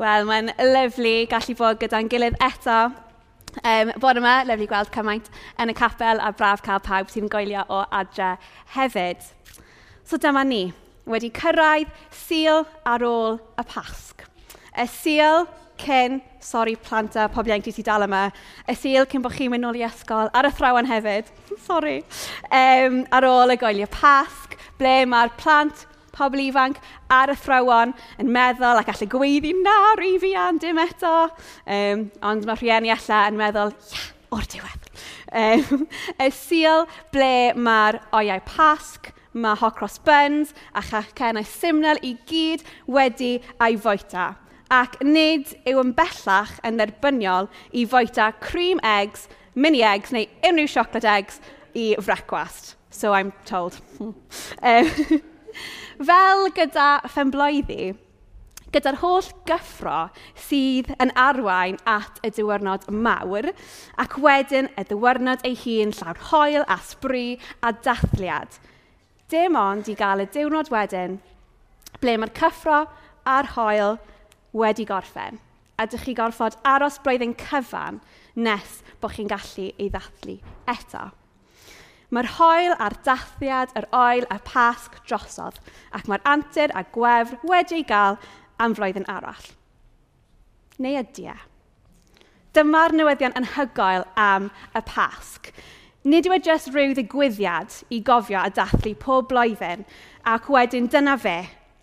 Wel, mae'n lyflu gallu bod gyda'n gilydd eto. Um, bod yma, lyflu gweld cymaint yn y capel a braf cael pawb sy'n goelio o adre hefyd. So dyma ni, wedi cyrraedd sil ar ôl y pasg. Y sil cyn, sori planta, pob ienc ti dal yma, y sil cyn bod chi'n mynd nôl i ysgol, ar y thrawan hefyd, sori, um, ar ôl y goelio pasg, ble mae'r plant pobl ifanc ar y thrawon yn meddwl ac allai gweiddi na rifian dim eto. Um, ond mae rhieni allan yn meddwl, ia, o'r diwedd. Um, y sil ble mae'r oiau pasg, mae hocros buns a chacennau simnel i gyd wedi ei foeta. Ac nid yw yn bellach yn dderbyniol i foeta cream eggs, mini eggs neu unrhyw siocled eggs i frecwast. So I'm told. um, Fel gyda phenbloeddi, gyda'r holl gyffro sydd yn arwain at y diwrnod mawr, ac wedyn y diwrnod ei hun llawn hoel a sbri a dathliad. Dim ond i gael y diwrnod wedyn ble mae'r cyffro a'r hoel wedi gorffen. A dych chi gorfod aros blwyddyn cyfan nes bod chi'n gallu ei ddathlu eto. Mae'r hoel a'r dathiad, yr oel a'r pasg drosodd, ac mae'r antur a gwefr wedi ei gael am flwyddyn arall. Neu ydy e? Dyma'r newyddion anhygoel am y pasg. Nid yw e jyst rhyw ddigwyddiad i gofio a dathlu pob blwyddyn, ac wedyn dyna fe,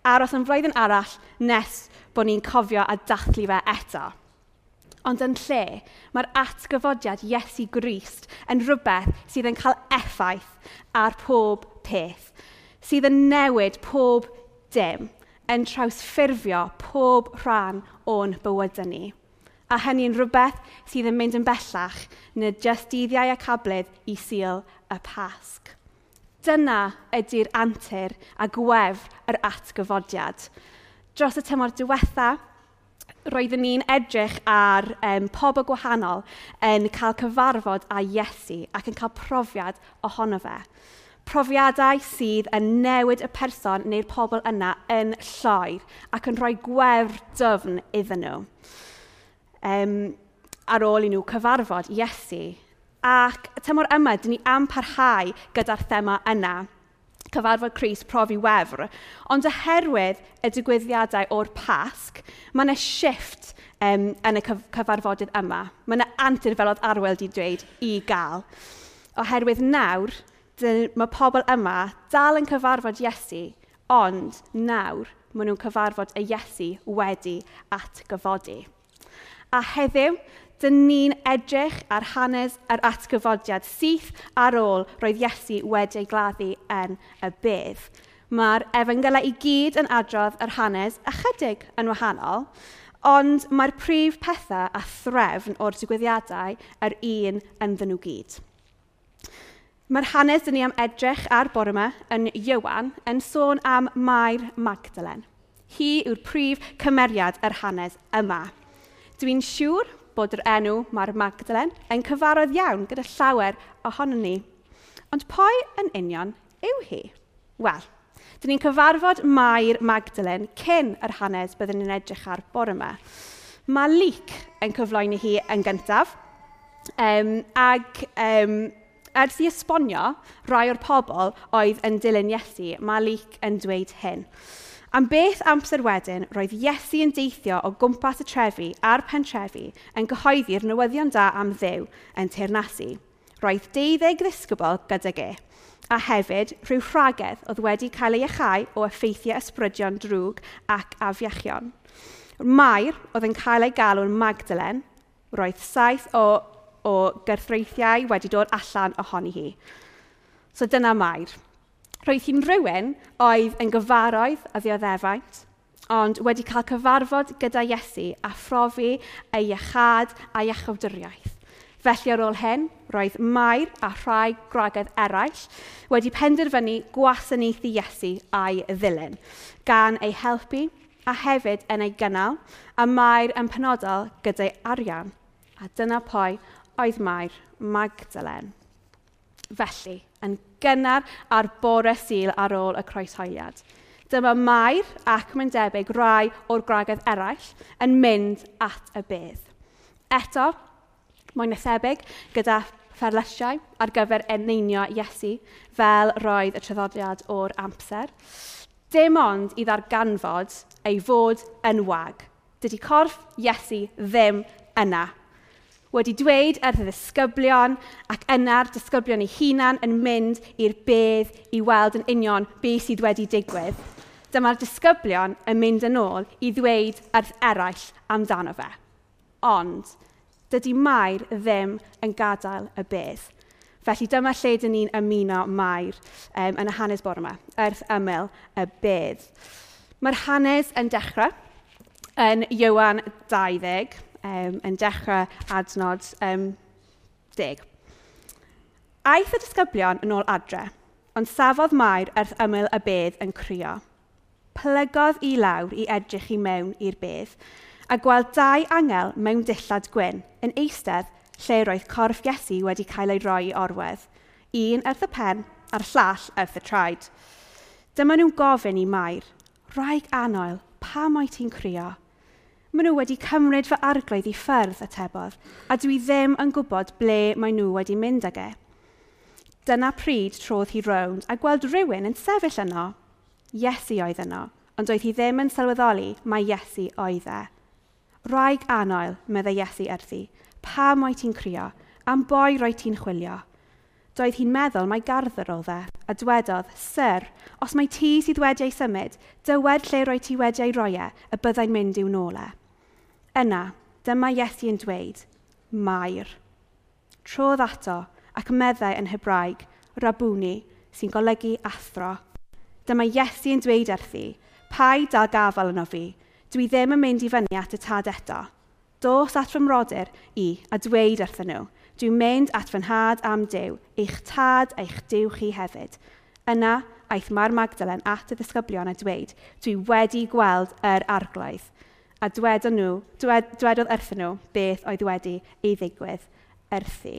aros yn flwyddyn arall nes bod ni'n cofio a dathlu fe eto. Ond yn lle, mae'r atgyfodiad Iesu Grist yn rhywbeth sydd yn cael effaith ar pob peth, sydd yn newid pob dim, yn trawsffurfio pob rhan o'n bywydau ni. A hynny'n rhywbeth sydd yn mynd yn bellach na just dyddiau a cablydd i syl y pasg. Dyna ydy'r antur a gwef yr atgyfodiad. Dros y tymor diwetha, roeddwn ni'n edrych ar um, pobl gwahanol yn cael cyfarfod â Iesu ac yn cael profiad ohono fe. Profiadau sydd yn newid y person neu'r pobl yna yn lloer ac yn rhoi gwefr dyfn iddyn nhw. Um, ar ôl i nhw cyfarfod Iesu. Ac tymor yma, dyn ni am parhau gyda'r thema yna cyfarfod Cris profi wefr, ond oherwydd y digwyddiadau o'r pasg, mae yna shift um, yn y cyfarfodydd yma. Mae yna antur fel oedd Arwel wedi dweud i gael. Oherwydd nawr, mae pobl yma dal yn cyfarfod Iesu, ond nawr maen nhw'n cyfarfod y Iesu wedi atgyfodi. A heddiw, dyn ni'n edrych ar hanes yr atgyfodiad syth ar ôl roedd Iesu wedi'i gladdu yn y bydd. Mae'r efengylau i gyd yn adrodd yr hanes ychydig yn wahanol, ond mae'r prif pethau a threfn o'r digwyddiadau yr un ynddyn nhw gyd. Mae'r hanes dyn ni am edrych ar bore yma yn Iwan yn sôn am Mair Magdalen. Hi yw'r prif cymeriad yr hanes yma. Dwi'n siŵr bod yr enw Mar Magdalen yn cyfarodd iawn gyda llawer ohonon ni. Ond pwy yn union yw hi? Wel, dyn ni'n cyfarfod Mair Magdalen cyn yr hanes byddwn ni'n edrych ar bore yma. Mae Leek yn cyflwyno hi yn gyntaf, um, ac um, ers i esbonio rai o'r pobl oedd yn dilyn Iesu, mae Leek yn dweud hyn. Am beth amser wedyn, roedd Iesu yn deithio o gwmpas y trefi a'r pentrefi yn gyhoeddi'r newyddion da am ddew yn teirnasu. Roedd deuddeg ddisgybl gydag e, a hefyd rhyw rhagedd oedd wedi cael ei achau o effeithiau ysbrydion drwg ac afiachion. Mair oedd yn cael ei galw'n Magdalen, roedd saith o, o gyrthreithiau wedi dod allan ohoni hi. So dyna Mair. Roedd hi'n rhywun oedd yn gyfaroedd a ddioddefaint, ond wedi cael cyfarfod gyda Iesu a phrofi ei iechad a iechawdwriaeth. Felly ar ôl hyn, roedd Mair a rhai gwragedd eraill wedi penderfynu gwasanaethu Iesu a'i ddilyn, gan ei helpu a hefyd yn ei gynnal, a Mair yn penodol gyda'i arian. A dyna pwy oedd Mair Magdalen. Felly, yn gynnar a'r bore syl ar ôl y croeshoeliad. Dyma Mair ac mae'n debyg rai o'r gwragedd eraill yn mynd at y bedd. Eto, mae'n ethebyg gyda fferlysiau ar gyfer eneinio Iesu fel roedd y traddodiad o'r amser. Dim ond i ddarganfod ei fod yn wag. Dydy corff Iesu ddim yna wedi dweud ar y ddisgyblion ac yna'r disgyblion ei hunan yn mynd i'r bedd i weld yn union beth sydd wedi digwydd. Dyma'r disgyblion yn mynd yn ôl i ddweud ar eraill amdano fe. Ond, dydy Mair ddim yn gadael y bedd. Felly dyma lle dyn ni'n ymuno Mair um, yn y hanes bore yma, Erth Ymyl y Bedd. Mae'r hanes yn dechrau yn Iwan 20, um, yn dechrau adnod um, 10. Aeth y disgyblion yn ôl adre, ond safodd Mair erth ymyl y bedd yn crio. Plygodd i lawr i edrych i mewn i'r bedd, a gweld dau angel mewn dillad gwyn yn eistedd lle roedd corff Iesu wedi cael ei roi i orwedd, un erth y pen a'r llall erth y traed. Dyma nhw'n gofyn i Mair, rhaeg anoel, pa oed ti'n crio? maen nhw wedi cymryd fy arglwydd i ffyrdd atebodd, a dwi ddim yn gwybod ble maen nhw wedi mynd ag e. Dyna pryd trodd hi rownd a gweld rhywun yn sefyll yno. Iesu oedd yno, ond doedd hi ddim yn sylweddoli mae Iesu oedd e. Rhaeg anoel, meddai Iesu erthi, pam oed ti'n crio, am boi roi ti'n chwilio. Doedd hi'n meddwl mai garddwr oedd e, a dwedodd, Sir, os mae ti sydd wedi ei symud, dywed lle roi ti wedi ei roi e, y byddai'n mynd i'w nôl e. Yna, dyma Iesu yn dweud, Mair. Trodd ato ac meddai yn Hebraeg, Rabuni, sy'n golygu athro. Dyma Iesu yn dweud erthi, pai dal gafel yno fi, dwi ddim yn mynd i fyny at y tad eto. Dos at fy mrodyr i a dweud wrthyn nhw, dwi'n mynd at fy nhad am dew, eich tad eich dew chi hefyd. Yna, aeth Mar Magdalen at y ddisgyblion a dweud, dwi wedi gweld yr arglwydd a dwedodd nhw, dwed, dwedodd wrthyn nhw beth oedd wedi ei ddigwydd erthu.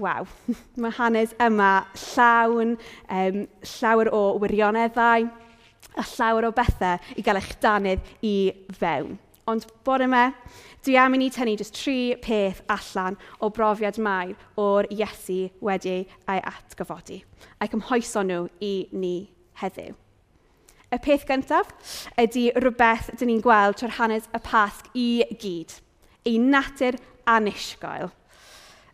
Waw, mae hanes yma llawn, um, llawer o wirioneddau a llawer o bethau i gael eich danydd i fewn. Ond bod yma, dwi am i ni tynnu jyst tri peth allan o brofiad mair o'r Iesu wedi ei atgyfodi. A'i cymhoeso nhw i ni heddiw. Y peth gyntaf ydy rhywbeth dyn ni'n gweld trwy'r hanes y pasg i gyd. Ei natur anisgoel.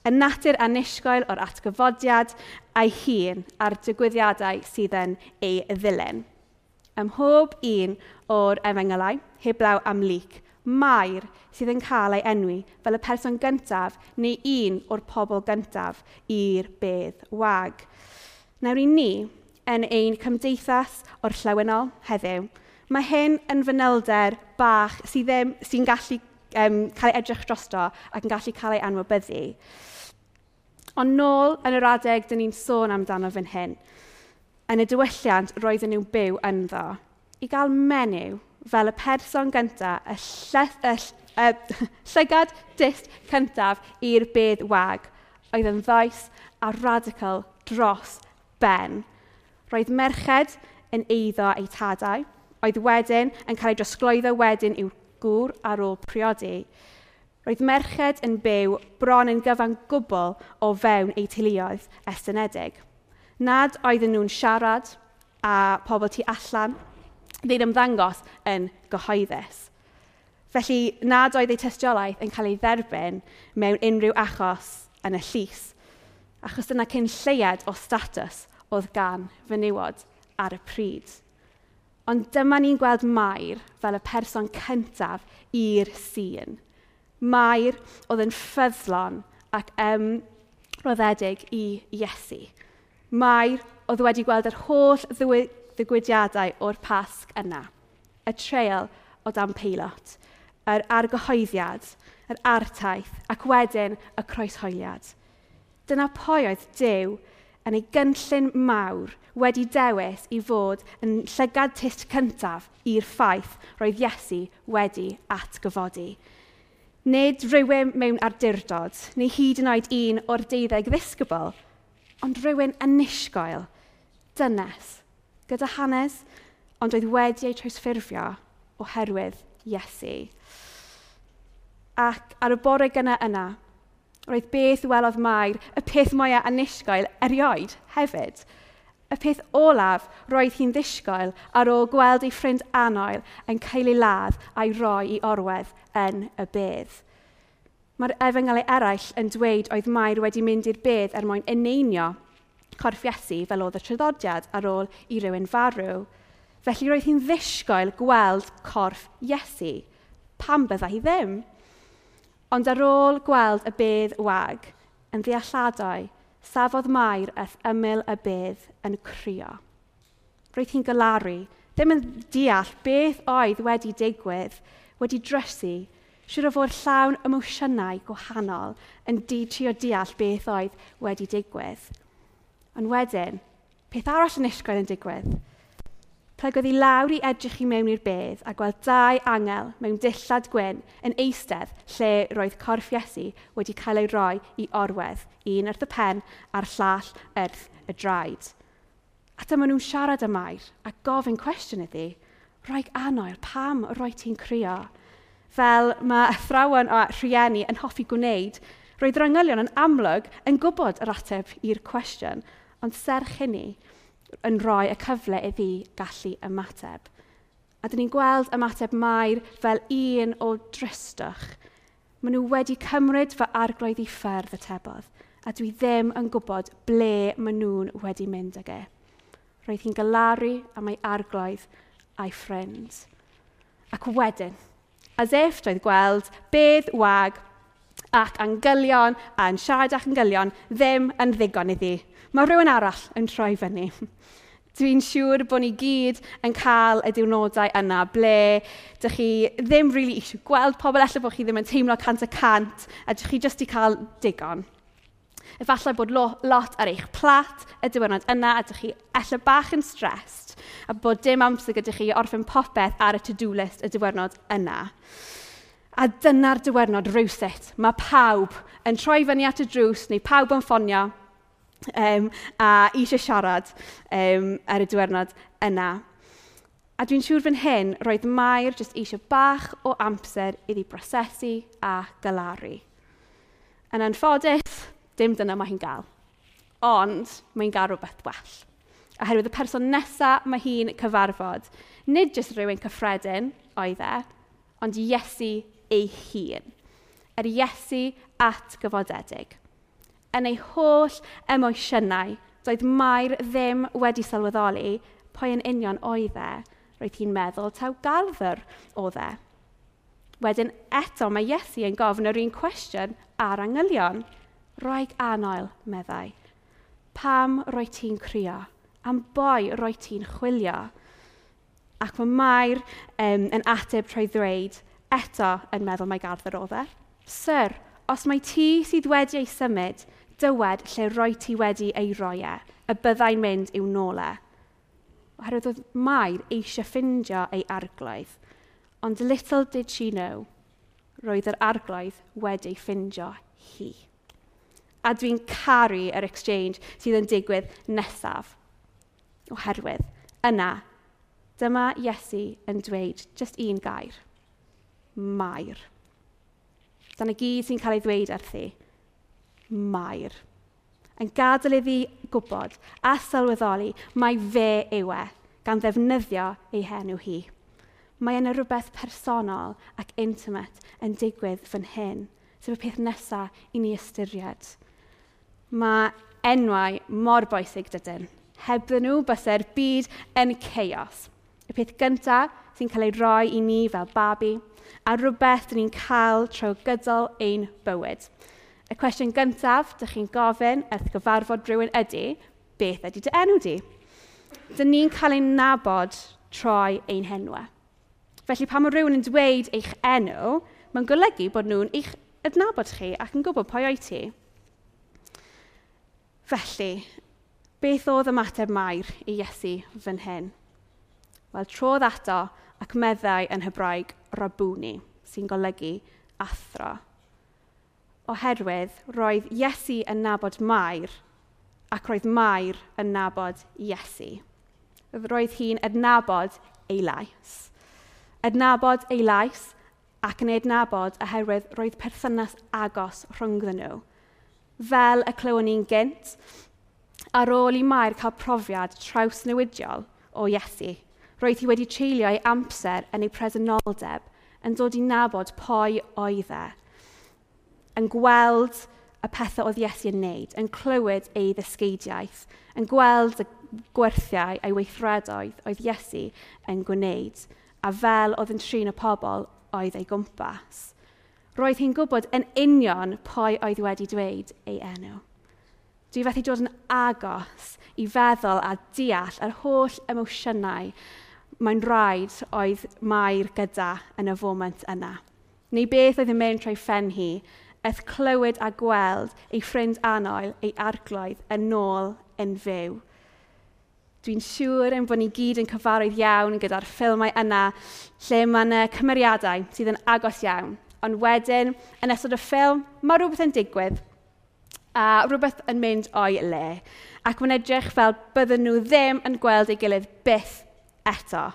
Y natur anisgoel o'r atgyfodiad a'i hun a'r digwyddiadau sydd yn ei ddilyn. Ym mhob un o'r efengylau, heblaw am lyc, maer sydd yn cael ei enwi fel y person gyntaf neu un o'r pobl gyntaf i'r bedd wag. Nawr i ni, yn ein cymdeithas o'r llywynol heddiw. Mae hyn yn fanylder bach sydd sy'n gallu um, cael ei edrych drosto ac yn gallu cael ei anwybyddu. Ond nôl yn yr adeg dyn ni'n sôn amdano fan hyn, yn y diwylliant roedden nhw'n byw ynddo, i gael menyw fel y person gyntaf, y, lle, y, y, llygad dist cyntaf i'r bedd wag, oedd yn ddoes a radical dros ben. Roedd merched yn eiddo ei tadau, oedd wedyn yn cael ei drosglwyddo wedyn i'w gŵr ar ôl priodi. Roedd merched yn byw bron yn gyfan gwbl o fewn eu teuluoedd estynedig. Nad oedden nhw'n siarad a pobl tu allan, ddim ymddangos yn gyhoeddus. Felly nad oedd eu tystiolaeth yn cael ei dderbyn mewn unrhyw achos yn y llys, achos dyna cyn lleiad o statws oedd gan fenywod ar y pryd. Ond dyma ni'n gweld Mair fel y person cyntaf i'r sîn. Mair oedd yn ffyddlon ac um, roddedig i Iesu. Mair oedd wedi gweld yr holl ddigwyddiadau o'r pasg yna. Y treul o dan peilot, yr argyhoeddiad, yr artaith ac wedyn y croeshoeliad. Dyna pwy oedd Dyw yn ei gynllun mawr wedi dewis i fod yn llygad tist cyntaf i'r ffaith roedd Iesu wedi atgyfodi. Nid rhywun mewn ardurdod, neu hyd yn oed un o'r deuddeg ddisgybl, ond rhywun anusgoel, dynes, gyda hanes, ond oedd wedi ei trawsffurfio oherwydd Iesu. Ac ar y bore gyna yna, Roedd beth welodd Mair y peth mwyaf anisgoel erioed hefyd. Y peth olaf roedd hi'n ddisgoel ar ôl gweld ei ffrind anoel yn cael ei ladd a'i roi i orwedd yn y bedd. Mae'r efengelau eraill yn dweud oedd Mair wedi mynd i'r bedd er mwyn eneinio corff Iesu fel oedd y traddodiad ar ôl i rywun farw. Felly roedd hi'n ddisgoel gweld corff Iesu. Pam bydda hi ddim? Ond ar ôl gweld y bedd wag yn ddealladau, safodd Mair ath ymyl y bedd yn crio. Roedd hi'n galaru, ddim yn deall beth oedd wedi digwydd, wedi drysu, siwr o fod llawn emosiynau gwahanol yn di trio deall beth oedd wedi digwydd. Ond wedyn, peth arall yn isgoed yn digwydd. Plygodd i lawr i edrych i mewn i'r bedd a gweld dau angel mewn dillad gwyn yn eistedd lle roedd corff Iesu wedi cael ei roi i orwedd, un wrth y pen a'r llall wrth y draed. A dyma nhw'n siarad y mair a gofyn cwestiwn iddi, rhaid anoel, pam roi ti'n crio? Fel mae athrawon a rhieni yn hoffi gwneud, roedd yr yn amlwg yn gwybod yr ateb i'r cwestiwn, ond serch hynny, yn rhoi y cyfle iddi gallu ymateb. A dyn ni'n gweld ymateb Mair fel un o drystwch. Maen nhw wedi cymryd fy arglwydd i ffyrdd y tebodd, a dwi ddim yn gwybod ble maen nhw'n wedi mynd ag e. Roedd hi'n gylaru am ei arglwydd a'i ffrind. Ac wedyn, as if doedd gweld bedd wag ac angylion a'n siarad ac angylion ddim yn ddigon iddi mae rhywun arall yn troi fyny. Dwi'n siŵr bod ni gyd yn cael y diwrnodau yna ble dych chi ddim rili really eisiau gweld pobl, efallai bod chi ddim yn teimlo cant y cant a dych chi jyst i cael digon. Efallai bod lot ar eich plat y diwrnod yna a dych chi efallai bach yn stressed a bod dim amser gyda chi orffen popeth ar y to-do list y diwrnod yna. A dyna'r diwrnod rywsut. Mae pawb yn troi fyny at y drws neu pawb yn ffonio um, a eisiau siarad um, ar y diwrnod yna. A dwi'n siŵr fan hyn roedd Mair jyst eisiau bach o amser iddi brosesu a galaru. Yn anffodus, dim dyna mae hi'n gael. Ond mae'n gael rhywbeth well. Oherwydd y person nesaf mae hi'n cyfarfod, nid jyst rhywun cyffredin oedd e, ond Iesu ei hun. Yr Iesu at gyfodedig yn ei holl emosiynau. Doedd Mair ddim wedi sylweddoli pwy yn union oedd e. Roedd hi'n meddwl taw galfyr oedd e. Wedyn eto mae Iesu yn gofyn yr un cwestiwn ar angylion. Rhaeg anoel, meddai. Pam roi ti'n crio? Am boi roi ti'n chwilio? Ac mae Mair um, yn ateb trwy ddweud, eto yn meddwl mae garddor oedd e. Sir, os mae ti sydd wedi ei symud, dywed lle roi ti wedi ei roi e, y byddai'n mynd i'w nôle. Oherwydd oedd Mair eisiau ffindio ei arglwydd, ond little did she know, roedd yr arglwydd wedi ffindio hi. A dwi'n caru yr exchange sydd yn digwydd nesaf. Oherwydd, yna, dyma Iesu yn dweud just un gair. Mair. Dyna gyd sy'n cael ei ddweud wrthi. Mair. Yn gadael iddi gwybod a sylweddoli mae fe yw e, gan ddefnyddio ei henw hi. Mae yna rhywbeth personol ac intimate yn digwydd fan hyn, sef y peth nesaf i ni ystyried. Mae enwau mor boesig dydyn. Hebddyn nhw bysau'r byd yn chaos. Y peth gyntaf sy'n cael ei roi i ni fel babi, a rhywbeth dyn ni'n cael trwy gydol ein bywyd. Y cwestiwn gyntaf, dych chi'n gofyn wrth gyfarfod rhywun ydy, beth ydy dy enw di? Dyn ni'n cael ein nabod troi ein henwa. Felly pan mae rhywun yn dweud eich enw, mae'n golygu bod nhw'n eich adnabod chi ac yn gwybod pwy o'i ti. Felly, beth oedd ymateb mair i Iesu fan hyn? Wel, trodd ato ac meddai yn Hebraeg rabwni, sy'n golygu athro oherwydd roedd Iesu yn nabod Mair ac roedd Mair yn nabod Iesu. Roedd hi'n adnabod ei lais. Adnabod ei lais ac yn adnabod oherwydd roedd perthynas agos rhwngddyn nhw. Fel y clywon ni'n gynt, ar ôl i Mair cael profiad traws newidiol o Iesu, roedd hi wedi treulio ei amser yn ei presenoldeb yn dod i nabod pwy oedd e yn gweld y pethau oedd Iesu yn wneud, yn clywed ei ddysgeidiaeth, yn gweld y gwerthiau a'i weithredoedd oedd Iesu yn gwneud, a fel oedd yn trin y pobl oedd ei gwmpas. Roedd hi'n gwybod yn union pwy oedd wedi dweud ei enw. Dwi fethu dod yn agos i feddwl a deall yr holl emosiynau mae'n rhaid oedd mae'r gyda yn y foment yna. Neu beth oedd yn mynd trwy ffen hi Eth clywed a gweld ei ffrind anoel, ei arglwydd, yn ôl yn fyw. Dwi'n siŵr ein bod ni gyd yn cyfarwydd iawn gyda'r ffilmau yna lle mae yna cymeriadau sydd yn agos iawn. Ond wedyn, yn ystod y ffilm, mae rhywbeth yn digwydd a rhywbeth yn mynd o'i le. Ac mae'n edrych fel bydden nhw ddim yn gweld ei gilydd byth eto.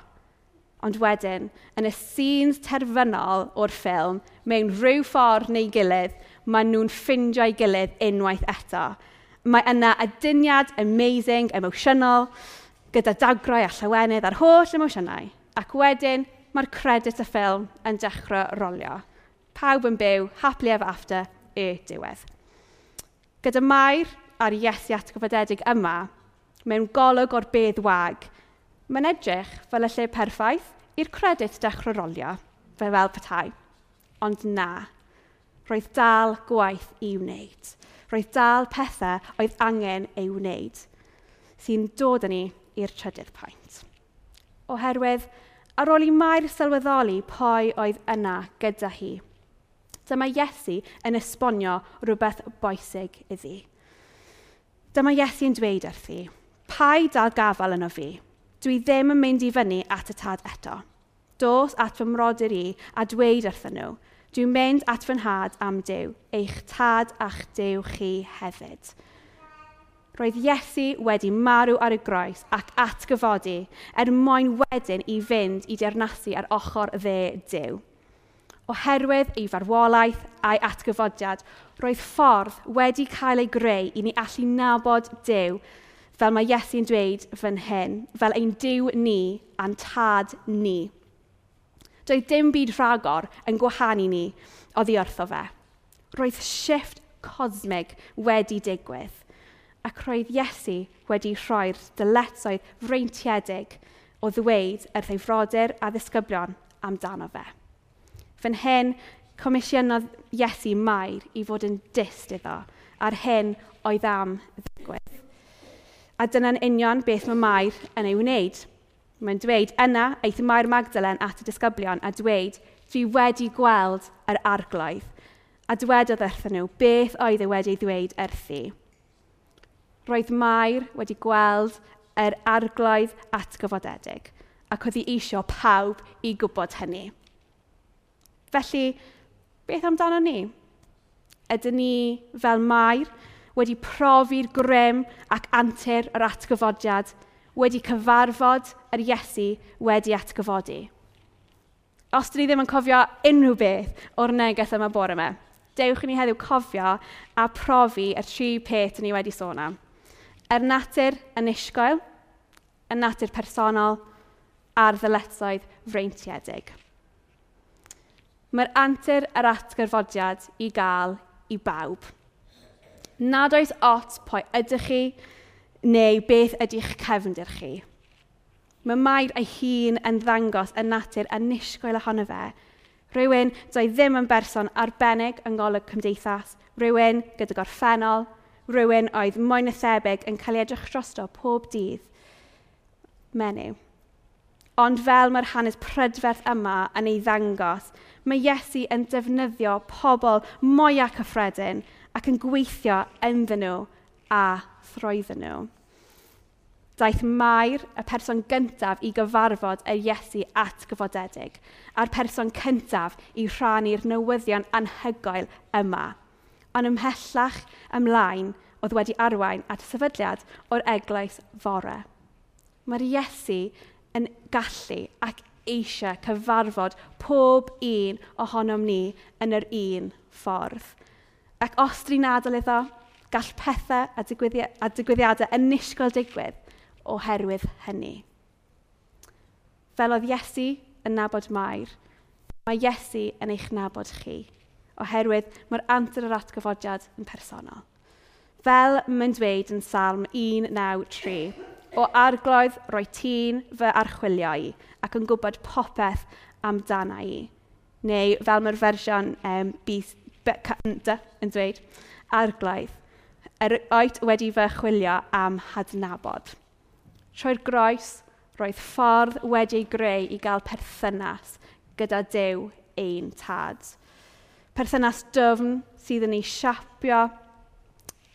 Ond wedyn, yn y scenes terfynol o'r ffilm, mewn rhyw ffordd neu gilydd, maen nhw'n ffindio'i gilydd unwaith eto. Mae yna adyniad amazing, emosiynol, gyda dagrau a llawenydd a'r holl emosiynau. Ac wedyn, mae'r credit y ffilm yn dechrau rolio. Pawb yn byw, happily ever after, y diwedd. Gyda Mair a'r Iesu atgyfodedig yma, mewn golwg o'r bedd wag, mae'n edrych fel y lle perffaith i'r credit dechrau rolio, fe fel petai. Ond na, roedd dal gwaith i wneud. Roedd dal pethau oedd angen ei wneud, sy'n dod â ni i'r trydydd pwynt. Oherwydd, ar ôl i Mair sylweddoli pwy oedd yna gyda hi, dyma Iesu yn esbonio rhywbeth boesig iddi. Dyma Iesu yn dweud wrthi, pai dal gafel yno fi, Dwi ddim yn mynd i fyny at y tad eto. Dos at fy mrodyr i a dweud wrthyn nhw, dwi'n mynd at fy nhad am Dyw, eich tad a'ch Dyw chi hefyd. Roedd Iesu wedi marw ar y groes ac atgyfodi er mwyn wedyn i fynd i dernasu ar ochr dde Dyw. Oherwydd ei farwolaeth a'i atgyfodiad, roedd ffordd wedi cael ei greu i ni allu nabod Dyw fel mae Iesu'n dweud fan hyn, fel ein diw ni a'n tad ni. Doedd dim byd rhagor yn gwahanu ni oddi wrtho fe. Roedd shift cosmig wedi digwydd ac roedd Iesu wedi rhoi'r dyletsoedd freintiedig o ddweud yr ddeifrodyr a ddisgyblion amdano fe. Fyn hyn, comisiynodd Iesu mair i fod yn dist iddo ar hyn oedd am ddigwydd. A dyna'n union beth mae Mair yn ei wneud. Mae'n dweud, yna eith Mair Magdalen at y disgyblion a dweud, dwi wedi gweld yr arglwydd. A dywedodd wrthyn nhw, beth oedd e wedi ddweud erthu. Roedd Mair wedi gweld yr arglwydd atgyfodedig, ac oedd hi eisiau pawb i gwybod hynny. Felly, beth amdano ni? Ydyn ni fel Mair wedi profi'r grym ac antur yr atgyfodiad, wedi cyfarfod yr Iesu wedi atgyfodi. Os dyn ni ddim yn cofio unrhyw beth o'r neges yma bore yma, dewch i ni heddiw cofio a profi y tri peth ni wedi sôn am. Yr er natur yn isgoel, y natur personol a'r ddyletsaidd freintiedig. Mae'r antur yr atgyfodiad i gael i bawb. Nad oes ot pwy ydych chi neu beth ydych cefndir chi. Mae Mair ei hun yn ddangos y natur anusgwyl ohono fe. Rhywun doedd ddim yn berson arbennig yng ngolwg cymdeithas, rhywun gyda gorffennol, rhywun oedd moyn ethebyg yn cael ei edrych drosto pob dydd. Menyw. Ond fel mae'r hanes prydferth yma yn ei ddangos, mae Iesu yn defnyddio pobl mwyaf cyffredin ac yn gweithio ynddyn nhw a throedden nhw. Daeth Mair, y person gyntaf i gyfarfod y Iesu at gyfodedig, a'r person cyntaf i rhannu'r newyddion anhygoel yma. Ond ymhellach ymlaen oedd wedi arwain at sefydliad o'r eglwys fore. Mae'r Iesu yn gallu ac eisiau cyfarfod pob un ohonom ni yn yr un ffordd. Ac os dyn ni'n adael iddo, gall pethau a, digwyddi a digwyddiadau anusgol digwydd oherwydd hynny. Fel oedd Iesu yn nabod Mair, mae Iesu yn eich nabod chi, oherwydd mae'r anter yr atgyfodiad yn personol. Fel mae'n dweud yn salm 193, o arglwydd roi tîn fy archwilio i ac yn gwybod popeth amdana i. Neu fel mae'r fersiwn um, cynta yn dweud, arglaidd, er oed wedi fy chwilio am hadnabod. Troi'r groes, roedd ffordd wedi'i greu i gael perthynas gyda Dyw ein tad. Perthynas dyfn sydd yn ei siapio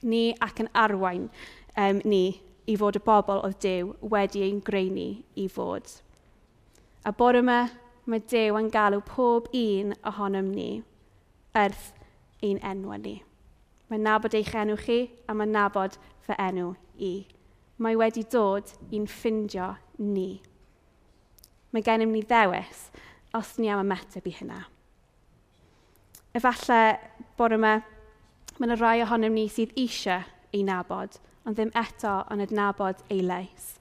ni ac yn arwain um, ni i fod y bobl oedd Dyw wedi ein greini i fod. A bore yma, mae Dyw yn galw pob un ohonom ni, erth ein enw ni. Mae'n nabod eich enw chi a mae'n nabod fy enw i. Mae wedi dod i'n ffindio ni. Mae gennym ni ddewis os ni am ymateb i hynna. Efallai bod yma, mae yna rai ohonom ni sydd eisiau ei nabod, ond ddim eto yn adnabod ei leis.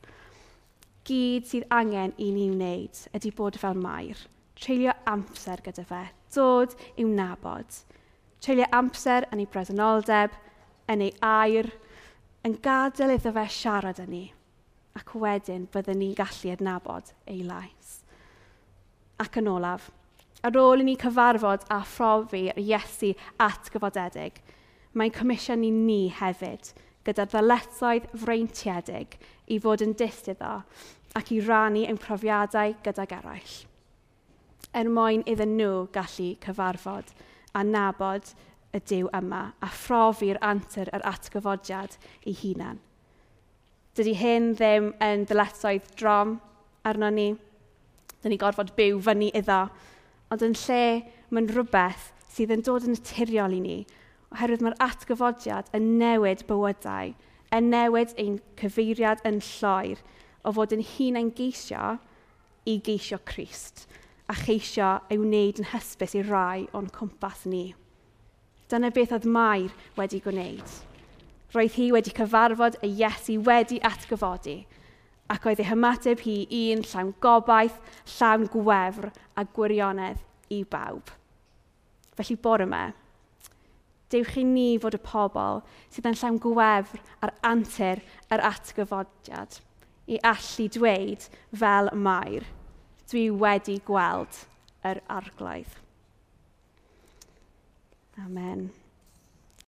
Gyd sydd angen i ni wneud ydy bod fel mair, treulio amser gyda fe, dod i'w nabod treulio amser yn ei bresenoldeb, yn ei air, yn gadael iddo fe siarad yn ni, ac wedyn byddwn ni'n gallu adnabod ei lais. Ac yn olaf, ar ôl i ni cyfarfod a phrofi Iesu at gyfodedig, mae'n comisiwn i ni hefyd gyda ddyletoedd freintiedig i fod yn distyddo ac i rannu ein profiadau gydag eraill, er mwyn iddyn nhw gallu cyfarfod a nabod y diw yma a phrofi'r antur yr atgyfodiad ei hunan. Dydy hyn ddim yn dyletsoedd drom arno ni. Dyna ni gorfod byw fyny iddo. Ond yn lle mae'n rhywbeth sydd yn dod yn naturiol i ni, oherwydd mae'r atgyfodiad yn newid bywydau, yn newid ein cyfeiriad yn lloer o fod yn hunain geisio i geisio Christ a cheisio ei wneud yn hysbys i rai o'n cwmpas ni. Dyna beth oedd Mair wedi gwneud. Roedd hi wedi cyfarfod y Iesu wedi atgyfodi, ac oedd ei hymateb hi un llawn gobaith, llawn gwefr a gwirionedd i bawb. Felly bore yma, dewch chi ni fod y pobl sydd yn llawn gwefr ar antur yr atgyfodiad i allu dweud fel mair – dwi wedi gweld yr arglaidd. Amen.